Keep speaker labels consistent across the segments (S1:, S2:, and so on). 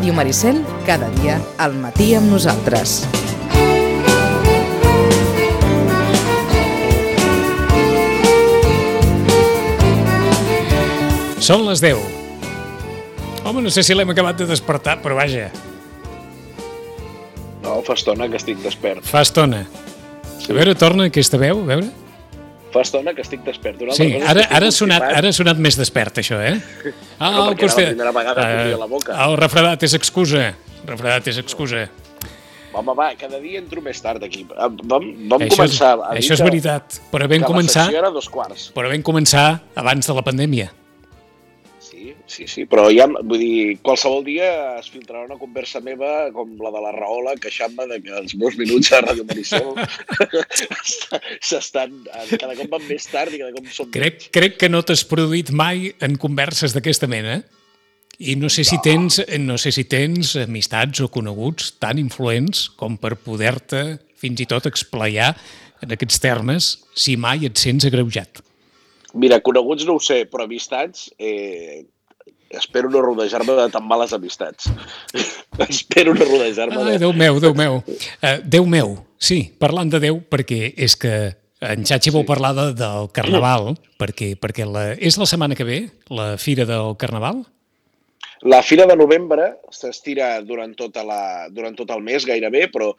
S1: Ràdio Maricel, cada dia al matí amb nosaltres.
S2: Són les 10. Home, no sé si l'hem acabat de despertar, però vaja,
S3: No, fa estona que estic despert.
S2: fa estona. A veure, torna aquesta veu, a veure.
S3: Fa estona que estic despert. Una
S2: Sí, ara, ara, ha sonat, ara ha sonat més despert, això, eh? Ah,
S3: No,
S2: el
S3: perquè era la primera vegada que obria la boca.
S2: El refredat és excusa. Refredat és excusa.
S3: Home, va, cada dia entro més tard aquí. Vam, vam
S2: això
S3: començar
S2: és,
S3: a
S2: això és veritat. Però vam començar,
S3: era dos quarts.
S2: però vam començar abans de la pandèmia.
S3: Sí, sí, però ja, vull dir, qualsevol dia es filtrarà una conversa meva com la de la Rahola, queixant-me de que els meus minuts a Ràdio Maricel s'estan... Cada cop van més tard i cada cop són
S2: Crec, crec que no t'has produït mai en converses d'aquesta mena i no sé, si tens, no sé si tens amistats o coneguts tan influents com per poder-te fins i tot explayar en aquests termes si mai et sents agreujat.
S3: Mira, coneguts no ho sé, però amistats... Eh, espero no rodejar-me de tan males amistats. espero no rodejar-me de...
S2: Déu meu, Déu meu. Uh, Déu meu, sí, parlant de Déu, perquè és que en Xachi vol parlar de, del Carnaval, perquè, perquè la, és la setmana que ve, la Fira del Carnaval?
S3: La Fira de Novembre s'estira durant, tota la, durant tot el mes gairebé, però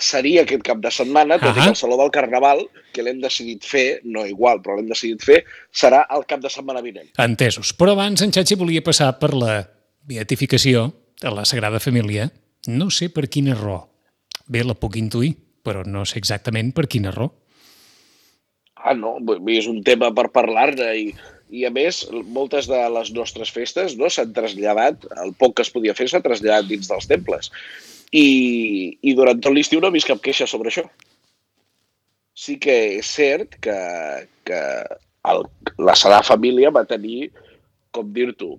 S3: seria aquest cap de setmana, tot i
S2: Ahà.
S3: que el Saló del Carnaval, que l'hem decidit fer, no igual, però l'hem decidit fer, serà el cap de setmana vinent.
S2: Entesos. Però abans en Xachi volia passar per la beatificació de la Sagrada Família. No sé per quina raó. Bé, la puc intuir, però no sé exactament per quina raó.
S3: Ah, no, és un tema per parlar-ne i, i a més, moltes de les nostres festes no s'han traslladat, el poc que es podia fer s'ha traslladat dins dels temples. I, i durant tot l'estiu no he vist cap queixa sobre això. Sí que és cert que, que el, la Sagrada Família va tenir, com dir-t'ho,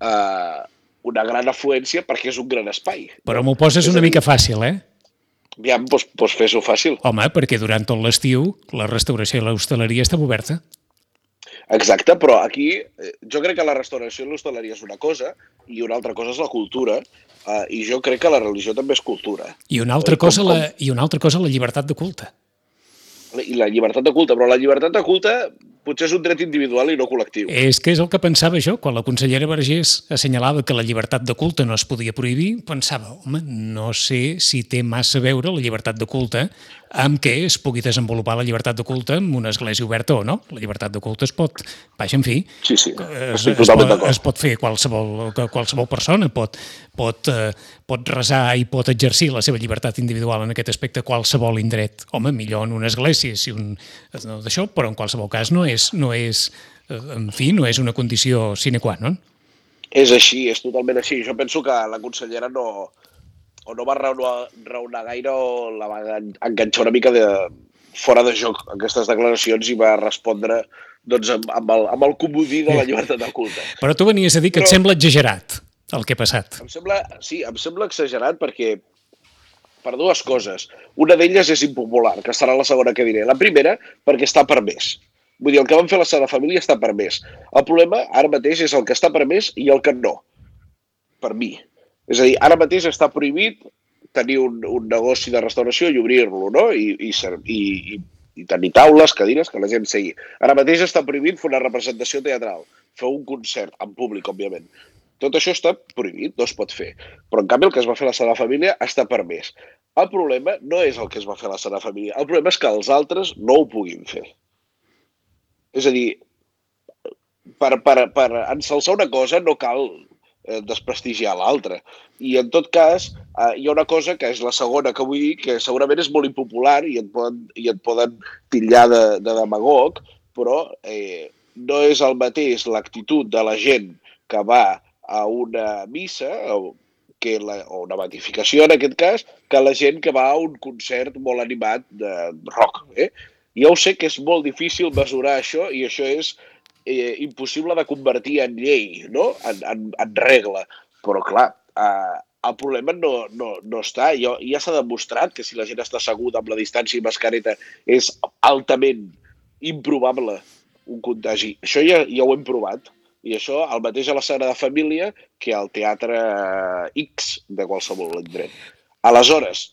S3: eh, una gran afluència perquè és un gran espai.
S2: Però m'ho poses una
S3: dir-
S2: mica fàcil, eh?
S3: Ja, doncs, doncs fes-ho fàcil.
S2: Home, perquè durant tot l'estiu la restauració i l'hostaleria està oberta.
S3: Exacte, però aquí eh, jo crec que la restauració i l'hostaleria és una cosa i una altra cosa és la cultura eh, i jo crec que la religió també és cultura.
S2: I una altra,
S3: Com-
S2: cosa,
S3: com-
S2: la, i una altra cosa la llibertat de culte.
S3: I la llibertat de culte, però la llibertat de culte potser és un dret individual i no col·lectiu.
S2: És que és el que pensava jo, quan la consellera Vergés assenyalava que la llibertat de culte no es podia prohibir, pensava, home, no sé si té massa a veure la llibertat de culte amb què es pugui desenvolupar la llibertat de culte en una església oberta o no. La llibertat de culte es pot, vaja, en fi,
S3: Sí, sí,
S2: es,
S3: estic
S2: es,
S3: totalment
S2: pot, es pot fer qualsevol, qualsevol persona, pot, pot, eh, pot resar i pot exercir la seva llibertat individual en aquest aspecte qualsevol indret. Home, millor en una església, si un, no, d'això, però en qualsevol cas no és, no és, eh, en fi, no és una condició sine qua non.
S3: És així, és totalment així. Jo penso que la consellera no, o no va raonar, raonar gaire o la va enganxar una mica de, fora de joc aquestes declaracions i va respondre doncs, amb, amb, el, amb el comodí de la llibertat de culte.
S2: Però tu venies a dir que et
S3: Però-
S2: sembla exagerat el que ha passat.
S3: Em sembla, sí, em sembla exagerat perquè per dues coses. Una d'elles és impopular, que serà la segona que diré. La primera, perquè està permès. Vull dir, el que van fer la Sagrada Família està permès. El problema ara mateix és el que està permès i el que no. Per mi. És a dir, ara mateix està prohibit tenir un, un negoci de restauració i obrir-lo, no? I, i, i, i tenir taules, cadires, que la gent segui. Ara mateix està prohibit fer una representació teatral, fer un concert, en públic, òbviament. Tot això està prohibit, no es pot fer. Però, en canvi, el que es va fer a la Sagrada Família està permès. El problema no és el que es va fer a la Sagrada Família. El problema és que els altres no ho puguin fer. És a dir, per, per, per ensalçar una cosa no cal eh, desprestigiar l'altra. I, en tot cas, eh, hi ha una cosa que és la segona que vull dir, que segurament és molt impopular i et poden, i et poden titllar de, de demagog, però eh, no és el mateix l'actitud de la gent que va a una missa o, que la, o una beatificació en aquest cas, que la gent que va a un concert molt animat de rock. Eh? Jo ho sé que és molt difícil mesurar això i això és impossible de convertir en llei, no? en, en, en regla. Però, clar, eh, el problema no, no, no està. Jo, ja s'ha demostrat que si la gent està asseguda amb la distància i mascareta és altament improbable un contagi. Això ja, ja ho hem provat. I això el mateix a la Sagrada Família que al Teatre X de qualsevol indret. Aleshores,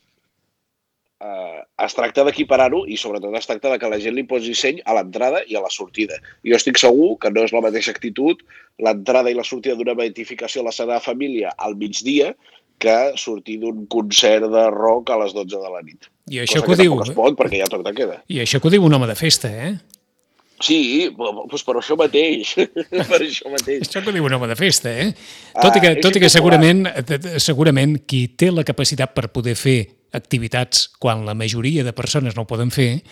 S3: eh, es tracta d'equiparar-ho i sobretot es tracta de que la gent li posi seny a l'entrada i a la sortida. Jo estic segur que no és la mateixa actitud l'entrada i la sortida d'una beatificació a la Sagrada Família al migdia que sortir d'un concert de rock a les 12 de la nit.
S2: I això
S3: Cosa
S2: que ho
S3: que
S2: diu...
S3: es pot, perquè ja tot de queda.
S2: I això que ho diu un home de festa, eh?
S3: Sí, doncs per això mateix. per això mateix.
S2: Això que diu un home de festa, eh? Tot i que,
S3: Ah,
S2: tot i que segurament, eh, segurament qui té la capacitat per poder fer activitats quan la majoria de persones no ho poden fer,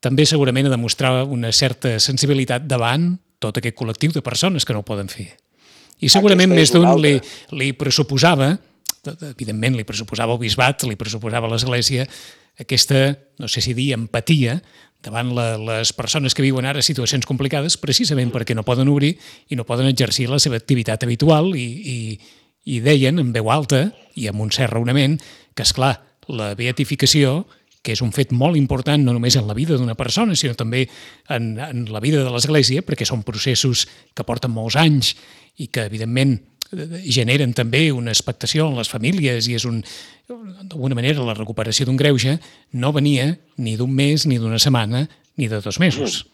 S2: també segurament ha de mostrar una certa sensibilitat davant tot aquest col·lectiu de persones que no ho poden fer. I segurament més d'un li, li pressuposava, evidentment li pressuposava el bisbat, li pressuposava l'Església, aquesta, no sé si dir, empatia davant la, les persones que viuen ara situacions complicades precisament perquè no poden obrir i no poden exercir la seva activitat habitual i, i, i deien en veu alta i amb un cert raonament que, és clar la beatificació, que és un fet molt important no només en la vida d'una persona, sinó també en, en la vida de l'Església, perquè són processos que porten molts anys i que, evidentment, generen també una expectació en les famílies i és un, d'alguna manera la recuperació d'un greuge no venia ni d'un mes, ni d'una setmana, ni de dos mesos.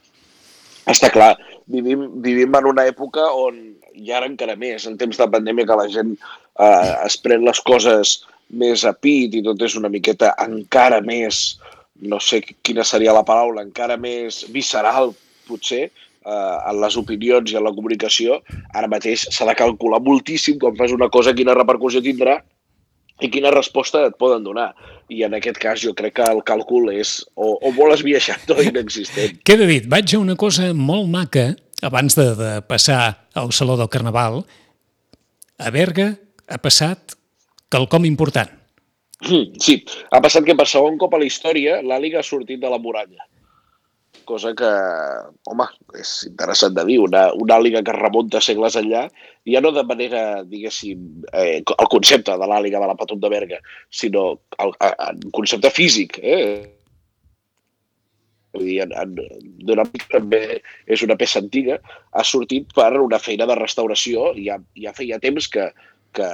S3: Està clar, vivim, vivim en una època on, i ara encara més, en temps de pandèmia, que la gent eh, es pren les coses més a pit i tot és una miqueta encara més, no sé quina seria la paraula, encara més visceral, potser, eh, en les opinions i en la comunicació, ara mateix s'ha de calcular moltíssim quan fas una cosa quina repercussió tindrà i quina resposta et poden donar. I en aquest cas jo crec que el càlcul és o, o molt esbiaixat o inexistent.
S2: Queda dit, vaig a una cosa molt maca abans de, de passar al Saló del Carnaval. A Berga ha passat quelcom important.
S3: Mm, Sí, ha passat que per segon cop a la història l'Àliga ha sortit de la muralla. Cosa que, home, és interessant de dir, una, una àliga que remunta segles enllà, ja no de manera, diguéssim, eh, el concepte de l'àliga de la Patum de Berga, sinó el, el concepte físic, eh? Vull dir, en, en, d'una també és una peça antiga, ha sortit per una feina de restauració, ja, ja feia temps que, que,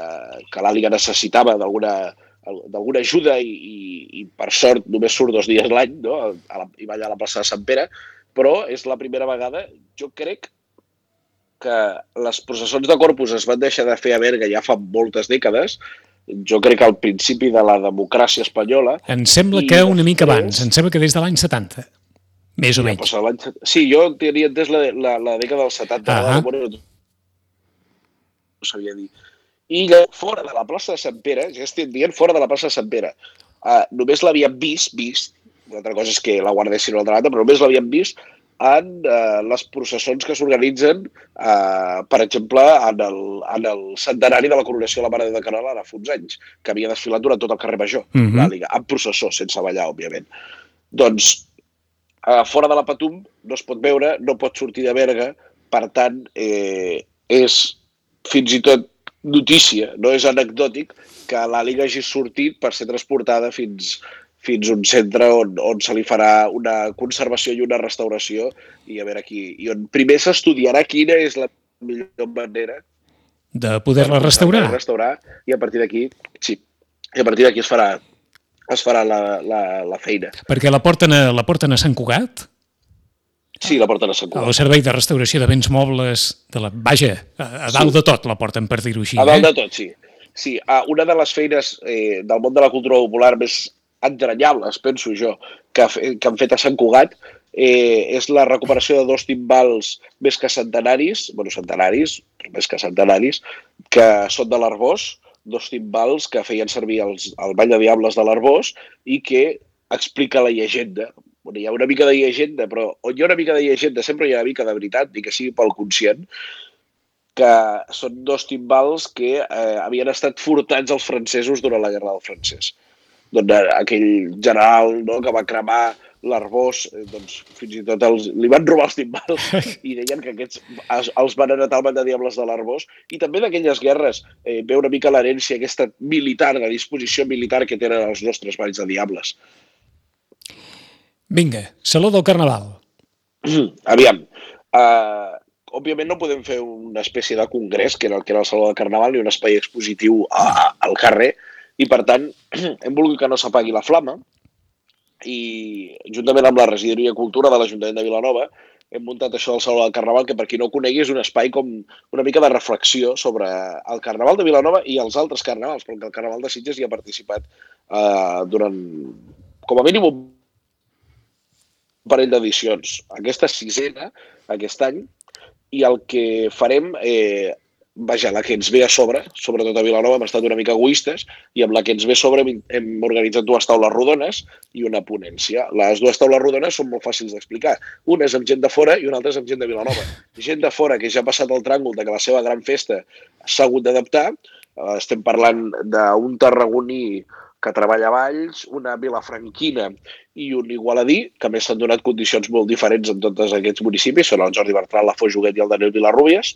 S3: que l'Àliga necessitava d'alguna ajuda i, i, i per sort només surt dos dies l'any no? a la, i va allà a la plaça de Sant Pere, però és la primera vegada, jo crec que les processons de Corpus es van deixar de fer a Berga ja fa moltes dècades, jo crec que al principi de la democràcia espanyola,
S2: Em sembla que una mica abans, em sembla que des de l'any 70, més o menys.
S3: Sí, jo tenia entès la, la, la dècada dels 70,
S2: Ahà.
S3: uh -huh. no sabia dir. I fora de la plaça de Sant Pere, ja estic dient fora de la plaça de Sant Pere, uh, només l'havien vist, vist, una altra cosa és que la guardessin a l'altra banda, però només l'havien vist en uh, les processons que s'organitzen, uh, per exemple, en el, en el centenari de la coronació de la Mare de Canal ara fa uns anys, que havia desfilat durant tot el carrer Major,
S2: Mhm.
S3: l'Àliga, en processó, sense ballar, òbviament. Doncs a fora de la Patum no es pot veure, no pot sortir de Berga, per tant, eh, és fins i tot notícia, no és anecdòtic, que l'Àliga hagi sortit per ser transportada fins, fins a un centre on, on se li farà una conservació i una restauració i a veure aquí, i on primer s'estudiarà quina és la millor manera
S2: De poder-la restaurar.
S3: restaurar i a partir d'aquí, sí, i a partir d'aquí es farà es farà la, la, la feina.
S2: Perquè la porten a, la porten a Sant Cugat,
S3: Sí, la porten a Sant Cugat.
S2: al Servei de Restauració de Béns Mobles, de la, vaja, a, a dalt
S3: Sí.
S2: de tot la porten, per dir-ho així.
S3: A dalt
S2: eh?
S3: de tot, sí. Sí, una de les feines eh, del món de la cultura popular més entranyables, penso jo, que, que han fet a Sant Cugat eh, és la recuperació de dos timbals més que centenaris, bueno, centenaris, més que centenaris, que són de l'Arbós, dos timbals que feien servir els, el Ball de Diables de l'Arbós i que explica la llegenda. Bueno, hi ha una mica de llegenda, però on hi ha una mica de llegenda sempre hi ha una mica de veritat, ni que sigui pel conscient, que són dos timbals que eh, havien estat furtats als francesos durant la Guerra del Francès. Doncs eh, aquell general no, que va cremar l'Arbós, eh, doncs fins i tot els, li van robar els timbals i deien que aquests es, els van heretar el de diables de l'Arbós. I també d'aquelles guerres eh, ve una mica l'herència aquesta militar, la disposició militar que tenen els nostres balls de diables.
S2: Vinga, Saló del Carnaval.
S3: Aviam, uh, òbviament no podem fer una espècie de congrés, que era el que era el Saló del Carnaval, ni un espai expositiu a, a, al carrer, i per tant hem volgut que no s'apagui la flama i juntament amb la Regidoria Cultura de l'Ajuntament de Vilanova hem muntat això del Saló del Carnaval, que per qui no ho conegui és un espai com una mica de reflexió sobre el Carnaval de Vilanova i els altres carnavals, perquè el Carnaval de Sitges hi ha participat eh, durant, com a mínim, un parell d'edicions. Aquesta sisena, aquest any, i el que farem eh, vaja, la que ens ve a sobre, sobretot a Vilanova, hem estat una mica egoistes i amb la que ens ve a sobre hem, hem organitzat dues taules rodones i una ponència. Les dues taules rodones són molt fàcils d'explicar. Una és amb gent de fora i una altra és amb gent de Vilanova. Gent de fora, que ja ha passat el tràngol de que la seva gran festa s'ha hagut d'adaptar, eh, estem parlant d'un tarragoní que treballa a Valls, una vilafranquina i un igualadí, que més s'han donat condicions molt diferents en tots aquests municipis, són el Jordi Bertran, la Foix i el Daniel Vilarrubias,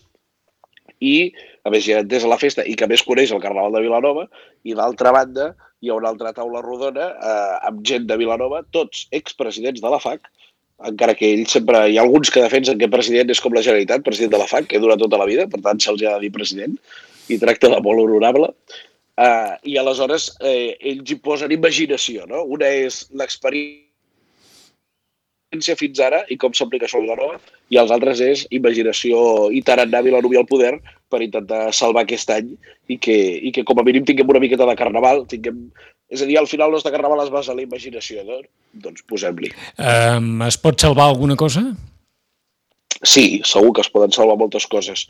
S3: i a més ja des de la festa i que més coneix el Carnaval de Vilanova i d'altra banda hi ha una altra taula rodona eh, amb gent de Vilanova, tots expresidents de la FAC, encara que ells sempre... Hi ha alguns que defensen que president és com la Generalitat, president de la FAC, que dura tota la vida, per tant se'ls ha de dir president, i tracta de molt honorable. Uh, I aleshores eh, ells hi posen imaginació, no? Una és l'experiència fins ara i com s'aplica això a Vilanova, i els altres és imaginació i tarannà Vilanova al poder per intentar salvar aquest any i que, i que com a mínim tinguem una miqueta de carnaval, tinguem... És a dir, al final el nostre carnaval es basa en la imaginació, no? doncs posem-li.
S2: Um, es pot salvar alguna cosa?
S3: Sí, segur que es poden salvar moltes coses.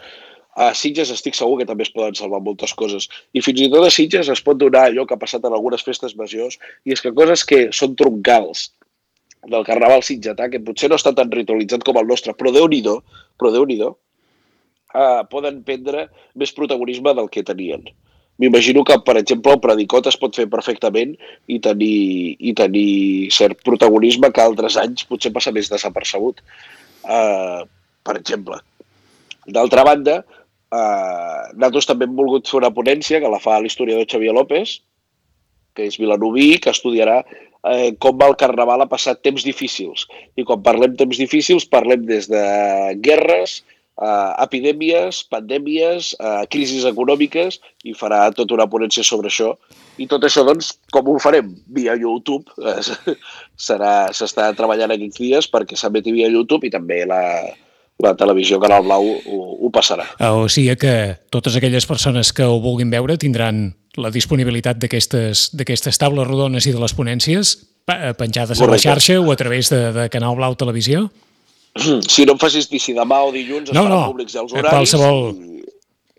S3: A Sitges estic segur que també es poden salvar moltes coses. I fins i tot a Sitges es pot donar allò que ha passat en algunes festes majors, i és que coses que són troncals del carnaval sitgetà, que potser no està tan ritualitzat com el nostre, però déu nhi però déu nhi eh, poden prendre més protagonisme del que tenien. M'imagino que, per exemple, el predicot es pot fer perfectament i tenir, i tenir cert protagonisme que altres anys potser passa més desapercebut. Uh, per exemple. D'altra banda, uh, nosaltres també hem volgut fer una ponència que la fa l'historiador Xavier López, que és vilanoví, que estudiarà eh, com el Carnaval ha passat temps difícils. I quan parlem temps difícils, parlem des de guerres, eh, epidèmies, pandèmies, eh, crisis econòmiques, i farà tota una ponència sobre això. I tot això, doncs, com ho farem? Via YouTube. Eh, S'està treballant aquests dies perquè s'emeti via YouTube i també la, la televisió Canal Blau ho, ho passarà.
S2: O sigui que totes aquelles persones que ho vulguin veure tindran la disponibilitat d'aquestes taules rodones i de les ponències penjades Correcte. a la xarxa o a través de, de Canal Blau Televisió?
S3: Si no em facis dir si demà o dilluns es no, faran no, públics els horaris qualsevol...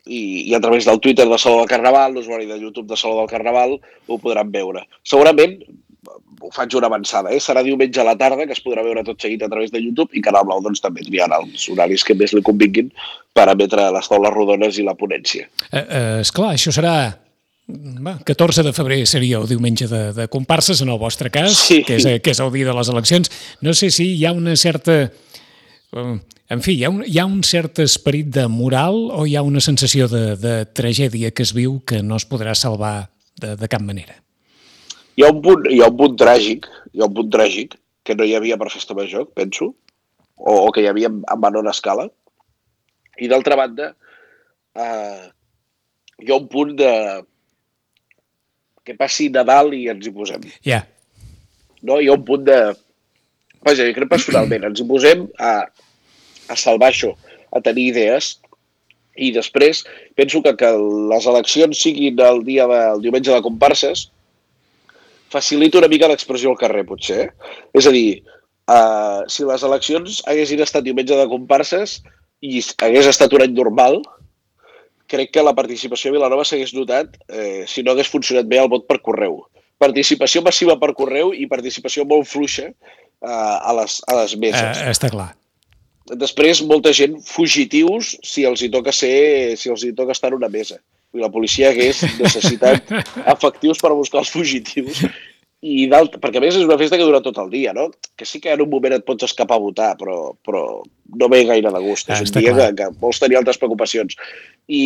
S3: i, i a través del Twitter de Saló del Carnaval, l'usuari de YouTube de Saló del Carnaval, ho podran veure. Segurament ho faig una avançada, eh? serà diumenge a la tarda que es podrà veure tot seguit a través de YouTube i Canal Blau doncs, també triarà els horaris que més li convinguin per emetre les taules rodones i la ponència.
S2: Eh, eh, esclar, això serà va, 14 de febrer seria el diumenge de, de comparses, en el vostre cas, sí. que, és, que és el dia de les eleccions. No sé si hi ha una certa... Eh, en fi, hi ha un, hi ha un cert esperit de moral o hi ha una sensació de, de tragèdia que es viu que no es podrà salvar de, de cap manera?
S3: Hi ha, un punt, hi ha un punt tràgic, hi ha un punt tràgic que no hi havia per festa major, penso, o, o que hi havia en menor escala. I d'altra banda, eh, hi ha un punt de, que passi Nadal i ens hi posem.
S2: Ja. Yeah.
S3: No? Hi ha un punt de... Vaja, jo crec personalment, ens hi posem a, a salvar això, a tenir idees, i després penso que que les eleccions siguin el dia del diumenge de comparses facilita una mica l'expressió al carrer, potser. És a dir, uh, si les eleccions haguessin estat diumenge de comparses i hagués estat un any normal, crec que la participació a Vilanova s'hagués notat eh, si no hagués funcionat bé el vot per correu. Participació massiva per correu i participació molt fluixa eh, a, les, a les meses.
S2: Eh, està clar.
S3: Després, molta gent fugitius si els hi toca ser, si els hi toca estar en una mesa. I la policia hagués necessitat efectius per buscar els fugitius i perquè a més és una festa que dura tot el dia, no? Que sí que en un moment et pots escapar a votar, però, però no ve gaire de gust. Ah, és un dia que, que vols tenir altres preocupacions. I,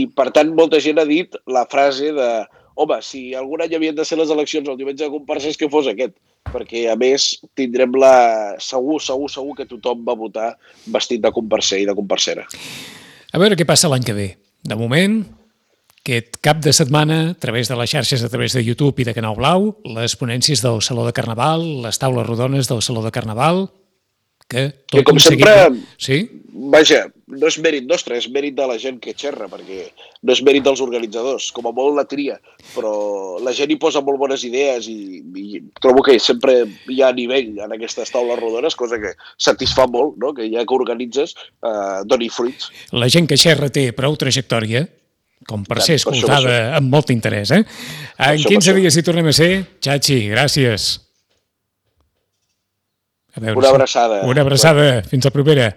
S3: I, per tant, molta gent ha dit la frase de home, si algun any havien de ser les eleccions el diumenge de comparses, que fos aquest. perquè a més tindrem la... Segur, segur, segur que tothom va votar vestit de comparser i de comparsera.
S2: A veure què passa l'any que ve. De moment, aquest cap de setmana, a través de les xarxes, a través de YouTube i de Canal Blau, les ponències del Saló de Carnaval, les taules rodones del Saló de Carnaval, que tot
S3: Que com
S2: seguit
S3: sempre-
S2: Sí?
S3: Vaja, no és mèrit nostre, és mèrit de la gent que xerra, perquè no és mèrit dels organitzadors, com a molt la tria, però la gent hi posa molt bones idees i, i trobo que sempre hi ha nivell en aquestes taules rodones, cosa que satisfà molt, no? que ja que organitzes eh, doni fruits.
S2: La gent que xerra té prou trajectòria, com per
S3: Tant,
S2: ser escoltada
S3: per
S2: amb molt interès. Eh? En
S3: això, per
S2: 15
S3: això.
S2: dies hi tornem a ser. Xachi, gràcies. A veure
S3: Una abraçada.
S2: Una abraçada. Fins la propera.